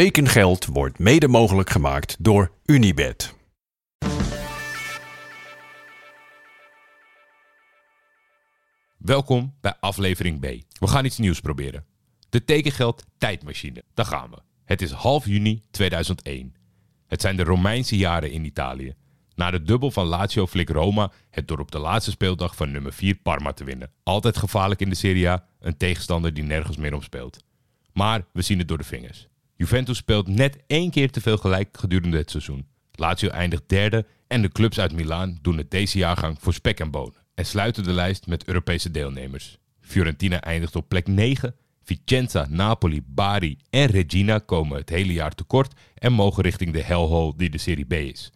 Tekengeld wordt mede mogelijk gemaakt door Unibed. Welkom bij aflevering B. We gaan iets nieuws proberen. De tekengeld tijdmachine. Daar gaan we. Het is half juni 2001. Het zijn de Romeinse jaren in Italië. Na de dubbel van Lazio flik Roma het door op de laatste speeldag van nummer 4 Parma te winnen. Altijd gevaarlijk in de Serie A, een tegenstander die nergens meer om speelt. Maar we zien het door de vingers. Juventus speelt net één keer te veel gelijk gedurende het seizoen. Lazio eindigt derde en de clubs uit Milaan doen het deze jaargang voor spek en bonen. En sluiten de lijst met Europese deelnemers. Fiorentina eindigt op plek 9. Vicenza, Napoli, Bari en Regina komen het hele jaar tekort en mogen richting de hellhole die de Serie B is.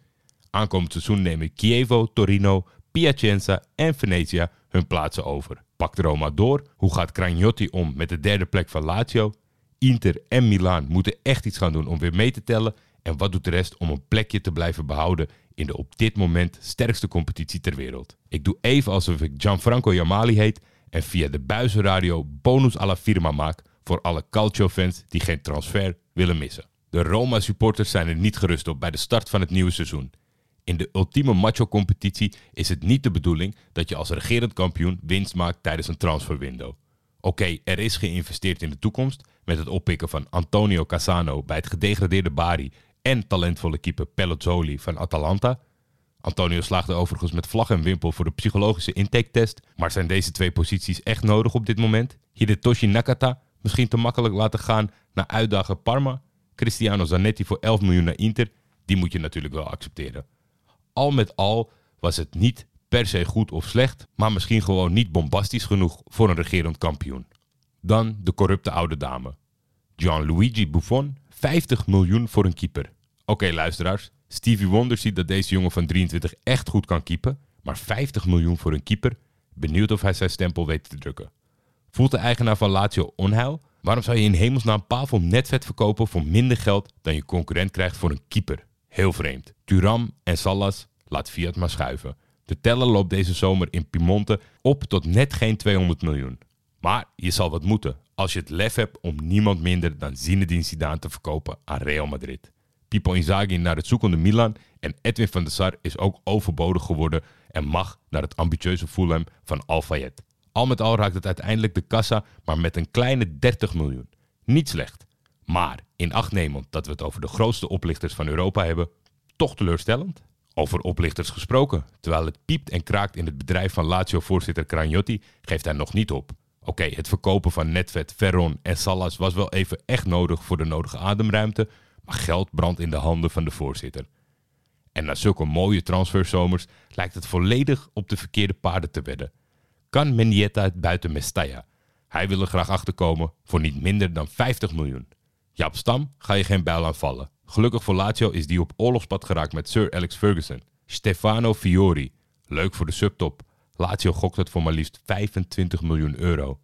Aankomend seizoen nemen Chievo, Torino, Piacenza en Venezia hun plaatsen over. Pakt Roma door? Hoe gaat Cragnotti om met de derde plek van Lazio? Inter en Milaan moeten echt iets gaan doen om weer mee te tellen. En wat doet de rest om een plekje te blijven behouden in de op dit moment sterkste competitie ter wereld? Ik doe even alsof ik Gianfranco Jamali heet en via de buizenradio bonus alla firma maak voor alle Calcio-fans die geen transfer willen missen. De Roma-supporters zijn er niet gerust op bij de start van het nieuwe seizoen. In de ultieme macho-competitie is het niet de bedoeling dat je als regerend kampioen winst maakt tijdens een transferwindow. Oké, er is geïnvesteerd in de toekomst met het oppikken van Antonio Cassano bij het gedegradeerde Bari en talentvolle keeper Pellozzoli van Atalanta. Antonio slaagde overigens met vlag en wimpel voor de psychologische intake-test, maar zijn deze twee posities echt nodig op dit moment? Hidetoshi Nakata misschien te makkelijk laten gaan naar uitdager Parma? Cristiano Zanetti voor 11 miljoen naar Inter? Die moet je natuurlijk wel accepteren. Al met al was het niet per se goed of slecht, maar misschien gewoon niet bombastisch genoeg voor een regerend kampioen. Dan de corrupte oude dame. Gianluigi Buffon, 50 miljoen voor een keeper. Oké luisteraars, Stevie Wonder ziet dat deze jongen van 23 echt goed kan keepen, maar 50 miljoen voor een keeper? Benieuwd of hij zijn stempel weet te drukken. Voelt de eigenaar van Lazio onheil? Waarom zou je in hemelsnaam Pavel netvet verkopen voor minder geld dan je concurrent krijgt voor een keeper? Heel vreemd. Turam en Sallas laat Fiat maar schuiven. De teller loopt deze zomer in Piemonte op tot net geen 200 miljoen. Maar je zal wat moeten als je het lef hebt om niemand minder dan Zinedine Zidane te verkopen aan Real Madrid. Pipo Inzaghi naar het zoekende Milan en Edwin van der Sar is ook overbodig geworden en mag naar het ambitieuze Fulham van Al Fayed. Al met al raakt het uiteindelijk de kassa maar met een kleine 30 miljoen. Niet slecht. Maar in acht nemend dat we het over de grootste oplichters van Europa hebben, toch teleurstellend. Over oplichters gesproken. Terwijl het piept en kraakt in het bedrijf van Lazio-voorzitter Cragnotti, geeft hij nog niet op. Oké, het verkopen van Netvet, Ferron en Salas was wel even echt nodig voor de nodige ademruimte, maar geld brandt in de handen van de voorzitter. En na zulke mooie transferzomers lijkt het volledig op de verkeerde paarden te wedden. Kan Mendieta het buiten Mestalla? Hij wil er graag achterkomen voor niet minder dan 50 miljoen. Jaap Stam ga je geen bijl aanvallen. Gelukkig voor Lazio is die op oorlogspad geraakt met Sir Alex Ferguson. Stefano Fiori, leuk voor de subtop. Lazio gokt het voor maar liefst 25 miljoen euro.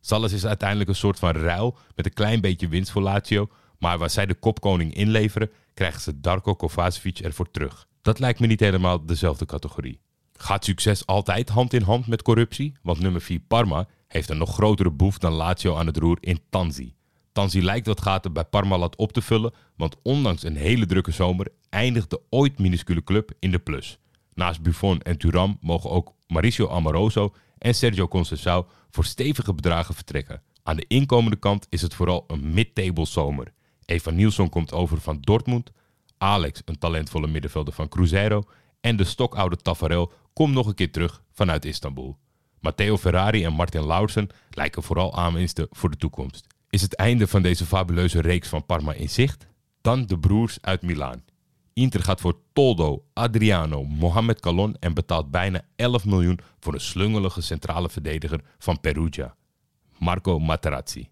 Salles is uiteindelijk een soort van ruil met een klein beetje winst voor Lazio, maar waar zij de kopkoning inleveren, krijgen ze Darko Kovacevic ervoor terug. Dat lijkt me niet helemaal dezelfde categorie. Gaat succes altijd hand in hand met corruptie? Want nummer 4 Parma heeft een nog grotere boef dan Lazio aan het roer in Tanzi. Tanzi lijkt wat gaten bij Parmalat op te vullen, want ondanks een hele drukke zomer eindigt de ooit minuscule club in de plus. Naast Buffon en Turam mogen ook Mauricio Amoroso en Sergio Conceição voor stevige bedragen vertrekken. Aan de inkomende kant is het vooral een mid-table zomer. Eva Nielsen komt over van Dortmund, Alex, een talentvolle middenvelder van Cruzeiro en de stokoude Tafarel komt nog een keer terug vanuit Istanbul. Matteo Ferrari en Martin Laursen lijken vooral aanwinsten voor de toekomst. Is het einde van deze fabuleuze reeks van Parma in zicht? Dan de broers uit Milaan. Inter gaat voor Toldo, Adriano, Mohamed Calon en betaalt bijna 11 miljoen voor een slungelige centrale verdediger van Perugia, Marco Materazzi.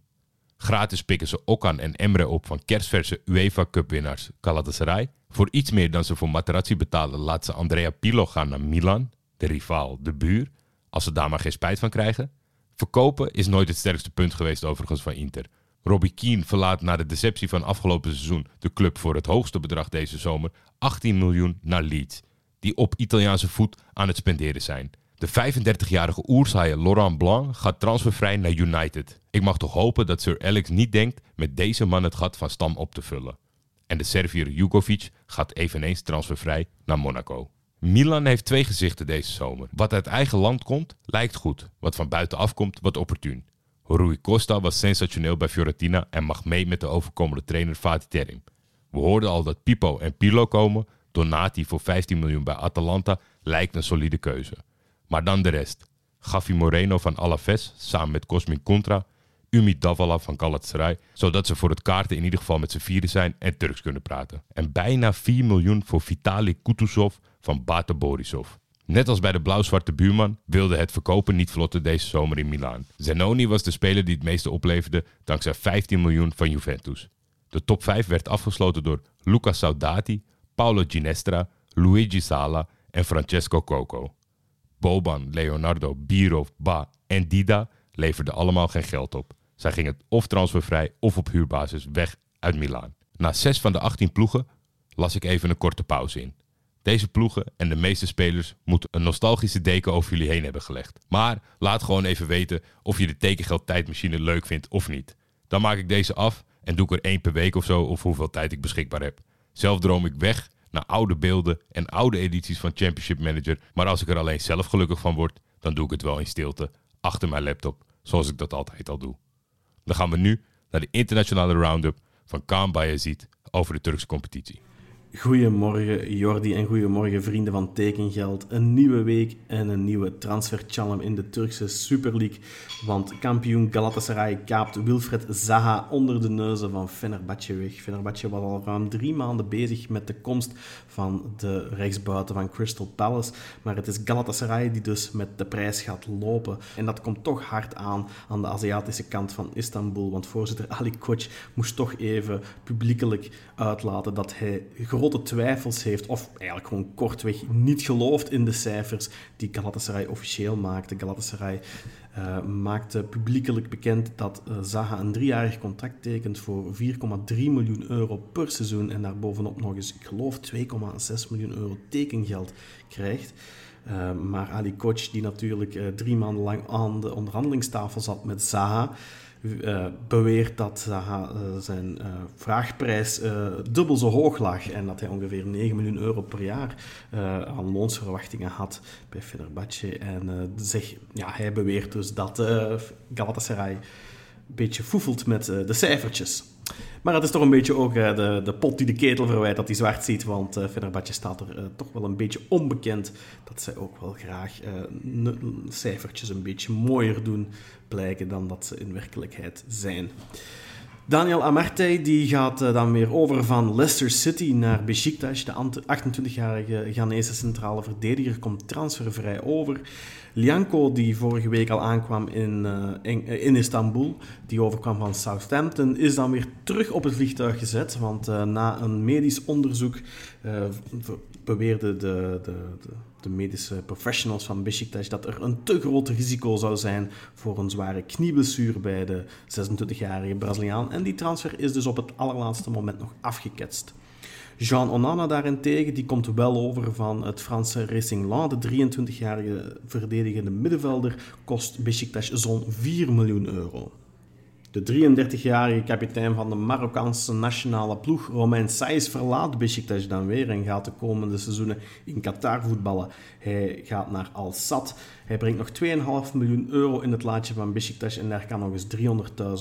Gratis pikken ze Okan en Emre op van kerstverse UEFA Cup winnaars Galatasaray. Voor iets meer dan ze voor Materazzi betalen laat ze Andrea Pirlo gaan naar Milan, de rivaal, de buur, als ze daar maar geen spijt van krijgen. Verkopen is nooit het sterkste punt geweest overigens van Inter. Robbie Keane verlaat na de deceptie van afgelopen seizoen de club voor het hoogste bedrag deze zomer, 18 miljoen naar Leeds, die op Italiaanse voet aan het spenderen zijn. De 35-jarige oersaaier Laurent Blanc gaat transfervrij naar United. Ik mag toch hopen dat Sir Alex niet denkt met deze man het gat van Stam op te vullen. En de Servier Jugovic gaat eveneens transfervrij naar Monaco. Milan heeft twee gezichten deze zomer. Wat uit eigen land komt, lijkt goed. Wat van buitenaf komt, wat opportun. Rui Costa was sensationeel bij Fiorentina en mag mee met de overkomende trainer Fatih Terim. We hoorden al dat Pipo en Pilo komen. Donati voor 15 miljoen bij Atalanta lijkt een solide keuze. Maar dan de rest. Gavi Moreno van Alaves samen met Cosmin Contra. Umi Davala van Galatasaray. Zodat ze voor het kaarten in ieder geval met z'n vieren zijn en Turks kunnen praten. En bijna 4 miljoen voor Vitali Kutuzov van Bate Borisov. Net als bij de blauw-zwarte buurman wilde het verkopen niet vlotten deze zomer in Milaan. Zenoni was de speler die het meeste opleverde dankzij 15 miljoen van Juventus. De top 5 werd afgesloten door Luca Saudati, Paolo Ginestra, Luigi Sala en Francesco Coco. Boban, Leonardo, Biro, Ba en Dida leverden allemaal geen geld op. Zij gingen of transfervrij of op huurbasis weg uit Milaan. Na 6 van de 18 ploegen las ik even een korte pauze in. Deze ploegen en de meeste spelers moeten een nostalgische deken over jullie heen hebben gelegd. Maar laat gewoon even weten of je de tekengeld tijdmachine leuk vindt of niet. Dan maak ik deze af en doe ik er één per week of zo of hoeveel tijd ik beschikbaar heb. Zelf droom ik weg naar oude beelden en oude edities van Championship Manager. Maar als ik er alleen zelf gelukkig van word, dan doe ik het wel in stilte achter mijn laptop, zoals ik dat altijd al doe. Dan gaan we nu naar de internationale roundup van Kaan Bayezid over de Turkse competitie. Goedemorgen Jordi en goedemorgen vrienden van Tekengeld. Een nieuwe week en een nieuwe transferchallenge in de Turkse Super League. Want kampioen Galatasaray kaapt Wilfred Zaha onder de neuzen van Fenerbahce weg. Fenerbahce was al ruim drie maanden bezig met de komst van de rechtsbuiten van Crystal Palace. Maar het is Galatasaray die dus met de prijs gaat lopen. En dat komt toch hard aan aan de Aziatische kant van Istanbul. Want voorzitter Ali Koç moest toch even publiekelijk uitlaten dat hij grote twijfels heeft, of eigenlijk gewoon kortweg niet gelooft in de cijfers die Galatasaray officieel maakte. Galatasaray uh, maakte publiekelijk bekend dat uh, Zaha een driejarig contract tekent voor 4,3 miljoen euro per seizoen en daarbovenop nog eens, ik geloof, 2,6 miljoen euro tekengeld krijgt. Uh, maar Ali Koç, die natuurlijk drie maanden lang aan de onderhandelingstafel zat met Zaha, uh, beweert dat uh, zijn vraagprijs dubbel zo hoog lag en dat hij ongeveer 9 miljoen euro per jaar aan loonsverwachtingen had bij Fenerbahce. En zeg, ja, hij beweert dus dat Galatasaray een beetje foefelt met de cijfertjes. Maar het is toch een beetje ook uh, de, de pot die de ketel verwijt dat hij zwart ziet. Want uh, Fenerbahce staat er uh, toch wel een beetje onbekend. Dat zij ook wel graag cijfertjes een beetje mooier doen blijken dan dat ze in werkelijkheid zijn. Daniel Amartey die gaat dan weer over van Leicester City naar Besiktas. De 28-jarige Ghanese centrale verdediger komt transfervrij over. Lianco, die vorige week al aankwam in, uh, in, Istanbul, die overkwam van Southampton, is dan weer terug op het vliegtuig gezet. Want na een medisch onderzoek beweerden de, de, de, de, medische professionals van Besiktas dat er een te groot risico zou zijn voor een zware knieblessure bij de 26-jarige Braziliaan. En die transfer is dus op het allerlaatste moment nog afgeketst. Jean Onana daarentegen, die komt wel over van het Franse Racing Land. De 23-jarige verdedigende middenvelder kost Besiktas zo'n 4 miljoen euro. De 33-jarige kapitein van de Marokkaanse nationale ploeg, Romain Saïs, verlaat Besiktas dan weer en gaat de komende seizoenen in Qatar voetballen. Hij gaat naar Al Sadd. Hij brengt nog 2,5 miljoen euro in het laadje van Besiktas en daar kan nog eens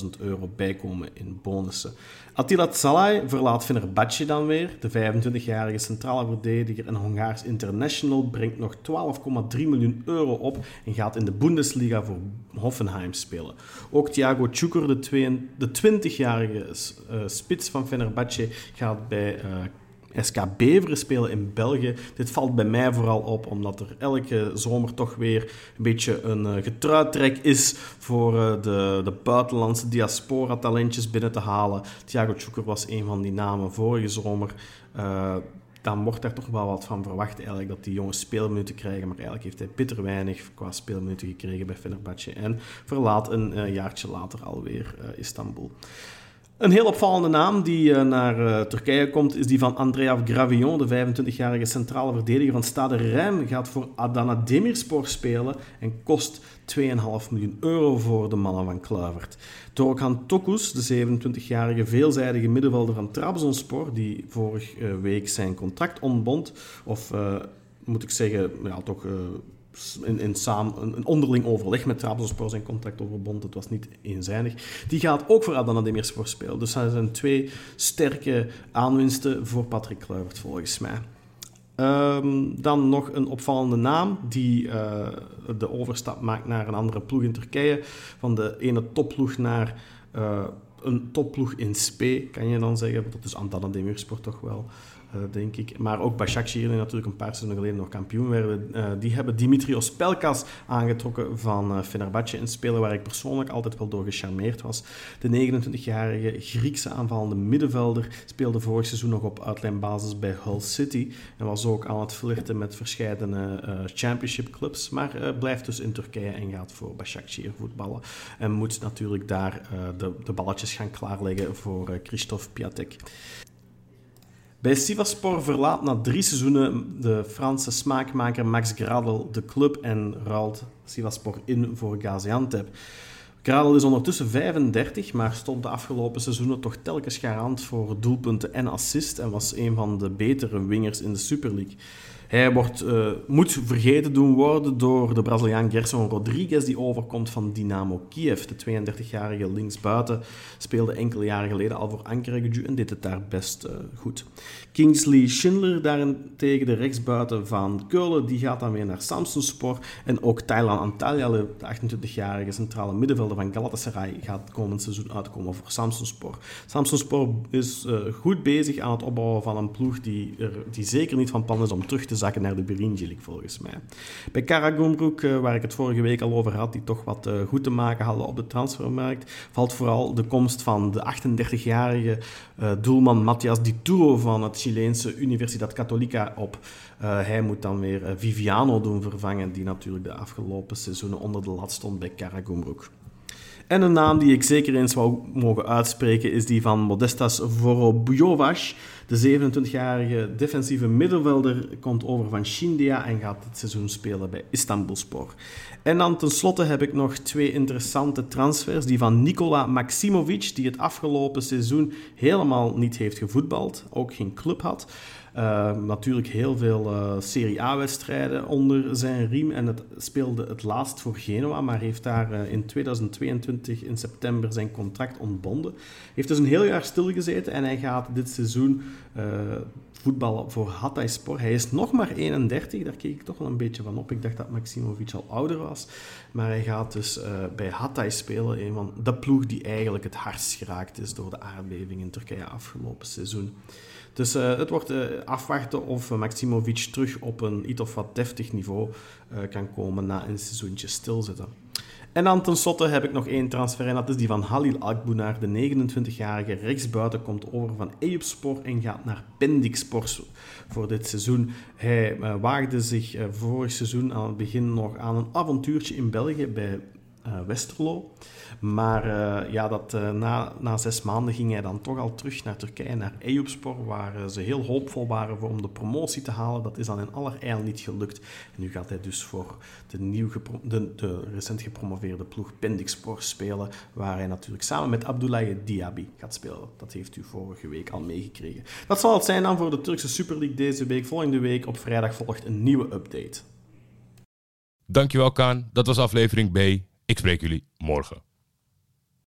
300.000 euro bij komen in bonussen. Attila Salai verlaat Fenerbahce dan weer. De 25-jarige centrale verdediger en Hongaars international brengt nog 12,3 miljoen euro op en gaat in de Bundesliga voor Hoffenheim spelen. Ook Thiago Tjukur, de 20-jarige uh, spits van Fenerbahce, gaat bij uh, SK Beveren spelen in België. Dit valt bij mij vooral op, omdat er elke zomer toch weer een beetje een uh, getruitrek is voor de, de buitenlandse diaspora-talentjes binnen te halen. Thiago Tjoeker was een van die namen vorige zomer. Dan wordt daar toch wel wat van verwacht eigenlijk dat die jongens speelminuten krijgen. Maar eigenlijk heeft hij bitter weinig qua speelminuten gekregen bij Fenerbahce. En verlaat een jaartje later alweer Istanbul. Een heel opvallende naam die uh, naar uh, Turkije komt, is die van Andrea Gravillon, de 25-jarige centrale verdediger van Stade Rijm. Gaat voor Adana Demirspor spelen en kost 2,5 miljoen euro voor de mannen van Kluivert. Dorkan Tokus, de 27-jarige veelzijdige middenvelder van Trabzonspor, die vorige week zijn contract ontbond, of moet ik zeggen, ja, toch in, in samen, een onderling overleg met Trabzonspor zijn contract overbond. Het was niet eenzijdig. Die gaat ook voor Adana Demirspor spelen. Dus dat zijn twee sterke aanwinsten voor Patrick Kluivert, volgens mij. Ehm, dan nog een opvallende naam die uh, de overstap maakt naar een andere ploeg in Turkije. Van de ene topploeg naar uh, een topploeg in Spe, kan je dan zeggen. Dat is Adana Demirspor toch wel. Eh, denk ik. Maar ook Başakşehir, die natuurlijk een paar seizoenen geleden nog kampioen werden, uh, die hebben Dimitrios Pelkas aangetrokken van uh, Fenerbahce, een speler waar ik persoonlijk altijd wel door gecharmeerd was. De 29-jarige Griekse aanvallende middenvelder speelde vorig seizoen nog op uitlijnbasis bij Hull City en was ook aan het flirten met verschillende championship clubs, maar blijft dus in Turkije en gaat voor Başakşehir voetballen en moet natuurlijk daar de, de balletjes gaan klaarleggen voor Christophe Piatek. Bij Sivaspor verlaat na drie seizoenen de Franse smaakmaker Max Gradel de club en ruilt Sivaspor in voor Gaziantep. Gradel is ondertussen 35, maar stond de afgelopen seizoenen toch telkens garant voor doelpunten en assist en was een van de betere wingers in de Super League. Hij wordt, uh, moet vergeten doen worden door de Braziliaan Gerson Rodriguez, die overkomt van Dynamo Kiev. De 32-jarige linksbuiten speelde enkele jaren geleden al voor Ankaragücü en deed het daar best uh, goed. Kingsley Schindler daarentegen, de rechtsbuiten van Keulen, die gaat dan weer naar Samsunspor. En ook Thailand Antalya, de 28-jarige centrale middenvelder van Galatasaray, gaat komend seizoen uitkomen voor Samsunspor. Samsunspor is uh, goed bezig aan het opbouwen van een ploeg die, er, die zeker niet van plan is om terug te zakken naar de League, volgens mij. Bij Karagumruk, uh, waar ik het vorige week al over had, die toch wat uh, goed te maken hadden op de transfermarkt, valt vooral de komst van de 38-jarige doelman Matthias Dituro van het Chileense Universidad Católica op. Hij moet dan weer Viviano doen vervangen, die natuurlijk de afgelopen seizoenen onder de lat stond bij Karagumruk. En een naam die ik zeker eens wou mogen uitspreken is die van Modestas Vorobujovac. De 27-jarige defensieve middenvelder komt over van Shindia en gaat het seizoen spelen bij Istanbulspor. En dan tenslotte heb ik nog twee interessante transfers. Die van Nikola Maximovic, die het afgelopen seizoen helemaal niet heeft gevoetbald, ook geen club had. Uh, natuurlijk heel veel uh, Serie A-wedstrijden onder zijn riem. En het speelde het laatst voor Genoa, maar heeft daar uh, in 2022 in september zijn contract ontbonden. Heeft dus een heel jaar stilgezeten en hij gaat dit seizoen voetballen voor Hatayspor. Hij is nog maar 31, daar keek ik toch wel een beetje van op. Ik dacht dat Maximovic al ouder was. Maar hij gaat dus bij Hatay spelen, een van de ploeg die eigenlijk het hardst geraakt is door de aardbeving in Turkije afgelopen seizoen. Dus uh, het wordt uh, afwachten of Maximovic terug op een iets of wat deftig niveau uh, kan komen na een seizoentje stilzitten. En dan tenslotte heb ik nog één transfer en dat is die van Halil Akbunar, de 29-jarige rechtsbuiten, komt over van Eyüpspor en gaat naar Pendikspor voor dit seizoen. Hij waagde zich vorig seizoen aan het begin nog aan een avontuurtje in België bij Westerlo. Maar uh, ja, dat, uh, na, na zes maanden ging hij dan toch al terug naar Turkije, naar Eyüpspor, waar ze heel hoopvol waren voor om de promotie te halen. Dat is dan in allerijl niet gelukt. En nu gaat hij dus voor de, nieuw de, de recent gepromoveerde ploeg Pendikspor spelen, waar hij natuurlijk samen met Abdoulaye Diaby gaat spelen. Dat heeft u vorige week al meegekregen. Dat zal het zijn dan voor de Turkse Super League deze week. Volgende week op vrijdag volgt een nieuwe update. Dankjewel Kaan, dat was aflevering B. Ik spreek jullie morgen.